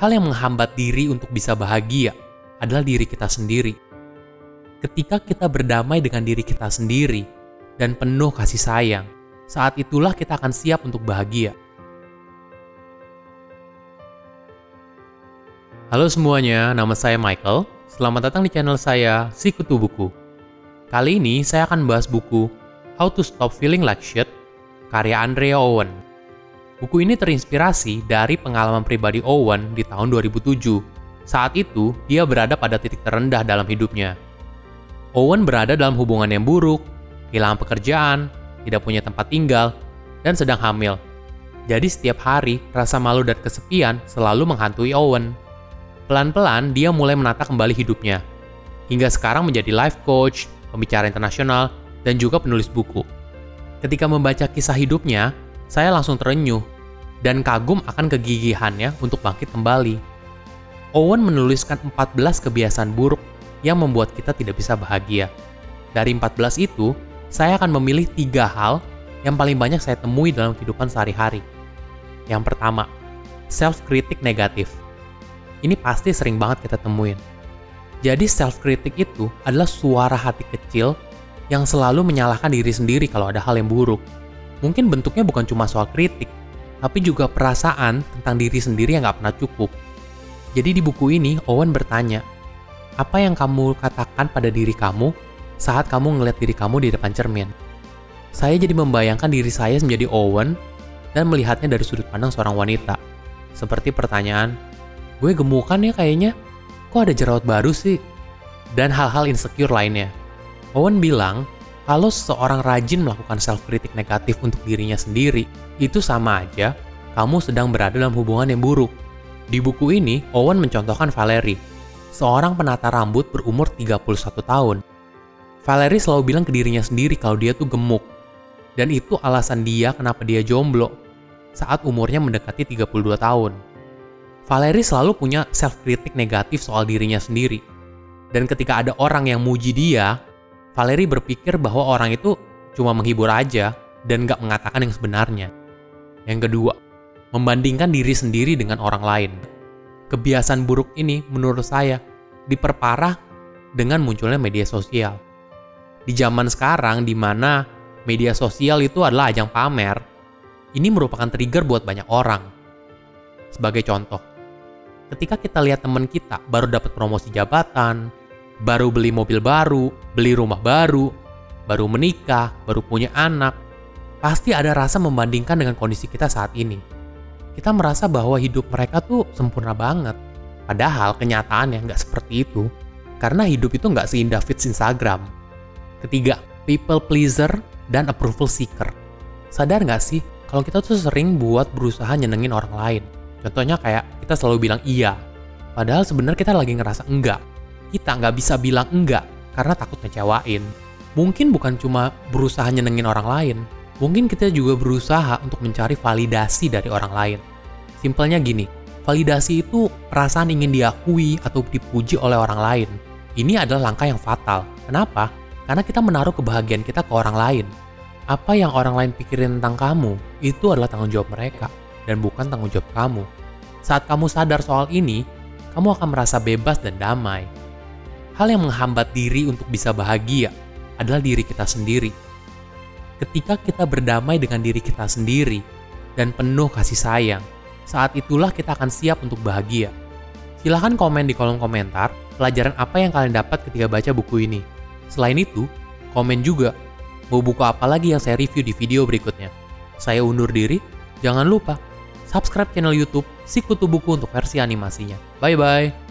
Hal yang menghambat diri untuk bisa bahagia adalah diri kita sendiri. Ketika kita berdamai dengan diri kita sendiri dan penuh kasih sayang, saat itulah kita akan siap untuk bahagia. Halo semuanya, nama saya Michael. Selamat datang di channel saya, Sikutu Buku. Kali ini saya akan bahas buku How to Stop Feeling Like Shit, karya Andrea Owen. Buku ini terinspirasi dari pengalaman pribadi Owen di tahun 2007. Saat itu, dia berada pada titik terendah dalam hidupnya. Owen berada dalam hubungan yang buruk, kehilangan pekerjaan, tidak punya tempat tinggal, dan sedang hamil. Jadi setiap hari, rasa malu dan kesepian selalu menghantui Owen. Pelan-pelan, dia mulai menata kembali hidupnya. Hingga sekarang menjadi life coach, pembicara internasional, dan juga penulis buku. Ketika membaca kisah hidupnya, saya langsung terenyuh dan kagum akan kegigihannya untuk bangkit kembali. Owen menuliskan 14 kebiasaan buruk yang membuat kita tidak bisa bahagia. Dari 14 itu, saya akan memilih tiga hal yang paling banyak saya temui dalam kehidupan sehari-hari. Yang pertama, self-critic negatif. Ini pasti sering banget kita temuin. Jadi self-critic itu adalah suara hati kecil yang selalu menyalahkan diri sendiri kalau ada hal yang buruk Mungkin bentuknya bukan cuma soal kritik, tapi juga perasaan tentang diri sendiri yang gak pernah cukup. Jadi di buku ini, Owen bertanya, apa yang kamu katakan pada diri kamu saat kamu ngeliat diri kamu di depan cermin? Saya jadi membayangkan diri saya menjadi Owen dan melihatnya dari sudut pandang seorang wanita. Seperti pertanyaan, gue gemukan ya kayaknya, kok ada jerawat baru sih? Dan hal-hal insecure lainnya. Owen bilang, kalau seseorang rajin melakukan self-kritik negatif untuk dirinya sendiri, itu sama aja kamu sedang berada dalam hubungan yang buruk. Di buku ini, Owen mencontohkan Valerie, seorang penata rambut berumur 31 tahun. Valerie selalu bilang ke dirinya sendiri kalau dia tuh gemuk. Dan itu alasan dia kenapa dia jomblo saat umurnya mendekati 32 tahun. Valerie selalu punya self-kritik negatif soal dirinya sendiri. Dan ketika ada orang yang muji dia, Valerie berpikir bahwa orang itu cuma menghibur aja dan gak mengatakan yang sebenarnya. Yang kedua, membandingkan diri sendiri dengan orang lain. Kebiasaan buruk ini menurut saya diperparah dengan munculnya media sosial. Di zaman sekarang di mana media sosial itu adalah ajang pamer, ini merupakan trigger buat banyak orang. Sebagai contoh, ketika kita lihat teman kita baru dapat promosi jabatan, baru beli mobil baru, beli rumah baru, baru menikah, baru punya anak, pasti ada rasa membandingkan dengan kondisi kita saat ini. Kita merasa bahwa hidup mereka tuh sempurna banget. Padahal kenyataannya nggak seperti itu. Karena hidup itu nggak seindah feeds Instagram. Ketiga, people pleaser dan approval seeker. Sadar nggak sih kalau kita tuh sering buat berusaha nyenengin orang lain? Contohnya kayak kita selalu bilang iya. Padahal sebenarnya kita lagi ngerasa enggak kita nggak bisa bilang enggak karena takut ngecewain. Mungkin bukan cuma berusaha nyenengin orang lain, mungkin kita juga berusaha untuk mencari validasi dari orang lain. Simpelnya gini, validasi itu perasaan ingin diakui atau dipuji oleh orang lain. Ini adalah langkah yang fatal. Kenapa? Karena kita menaruh kebahagiaan kita ke orang lain. Apa yang orang lain pikirin tentang kamu, itu adalah tanggung jawab mereka, dan bukan tanggung jawab kamu. Saat kamu sadar soal ini, kamu akan merasa bebas dan damai. Hal yang menghambat diri untuk bisa bahagia adalah diri kita sendiri. Ketika kita berdamai dengan diri kita sendiri dan penuh kasih sayang, saat itulah kita akan siap untuk bahagia. Silahkan komen di kolom komentar pelajaran apa yang kalian dapat ketika baca buku ini. Selain itu, komen juga mau buku apa lagi yang saya review di video berikutnya. Saya undur diri, jangan lupa subscribe channel YouTube Sikutu Buku untuk versi animasinya. Bye bye.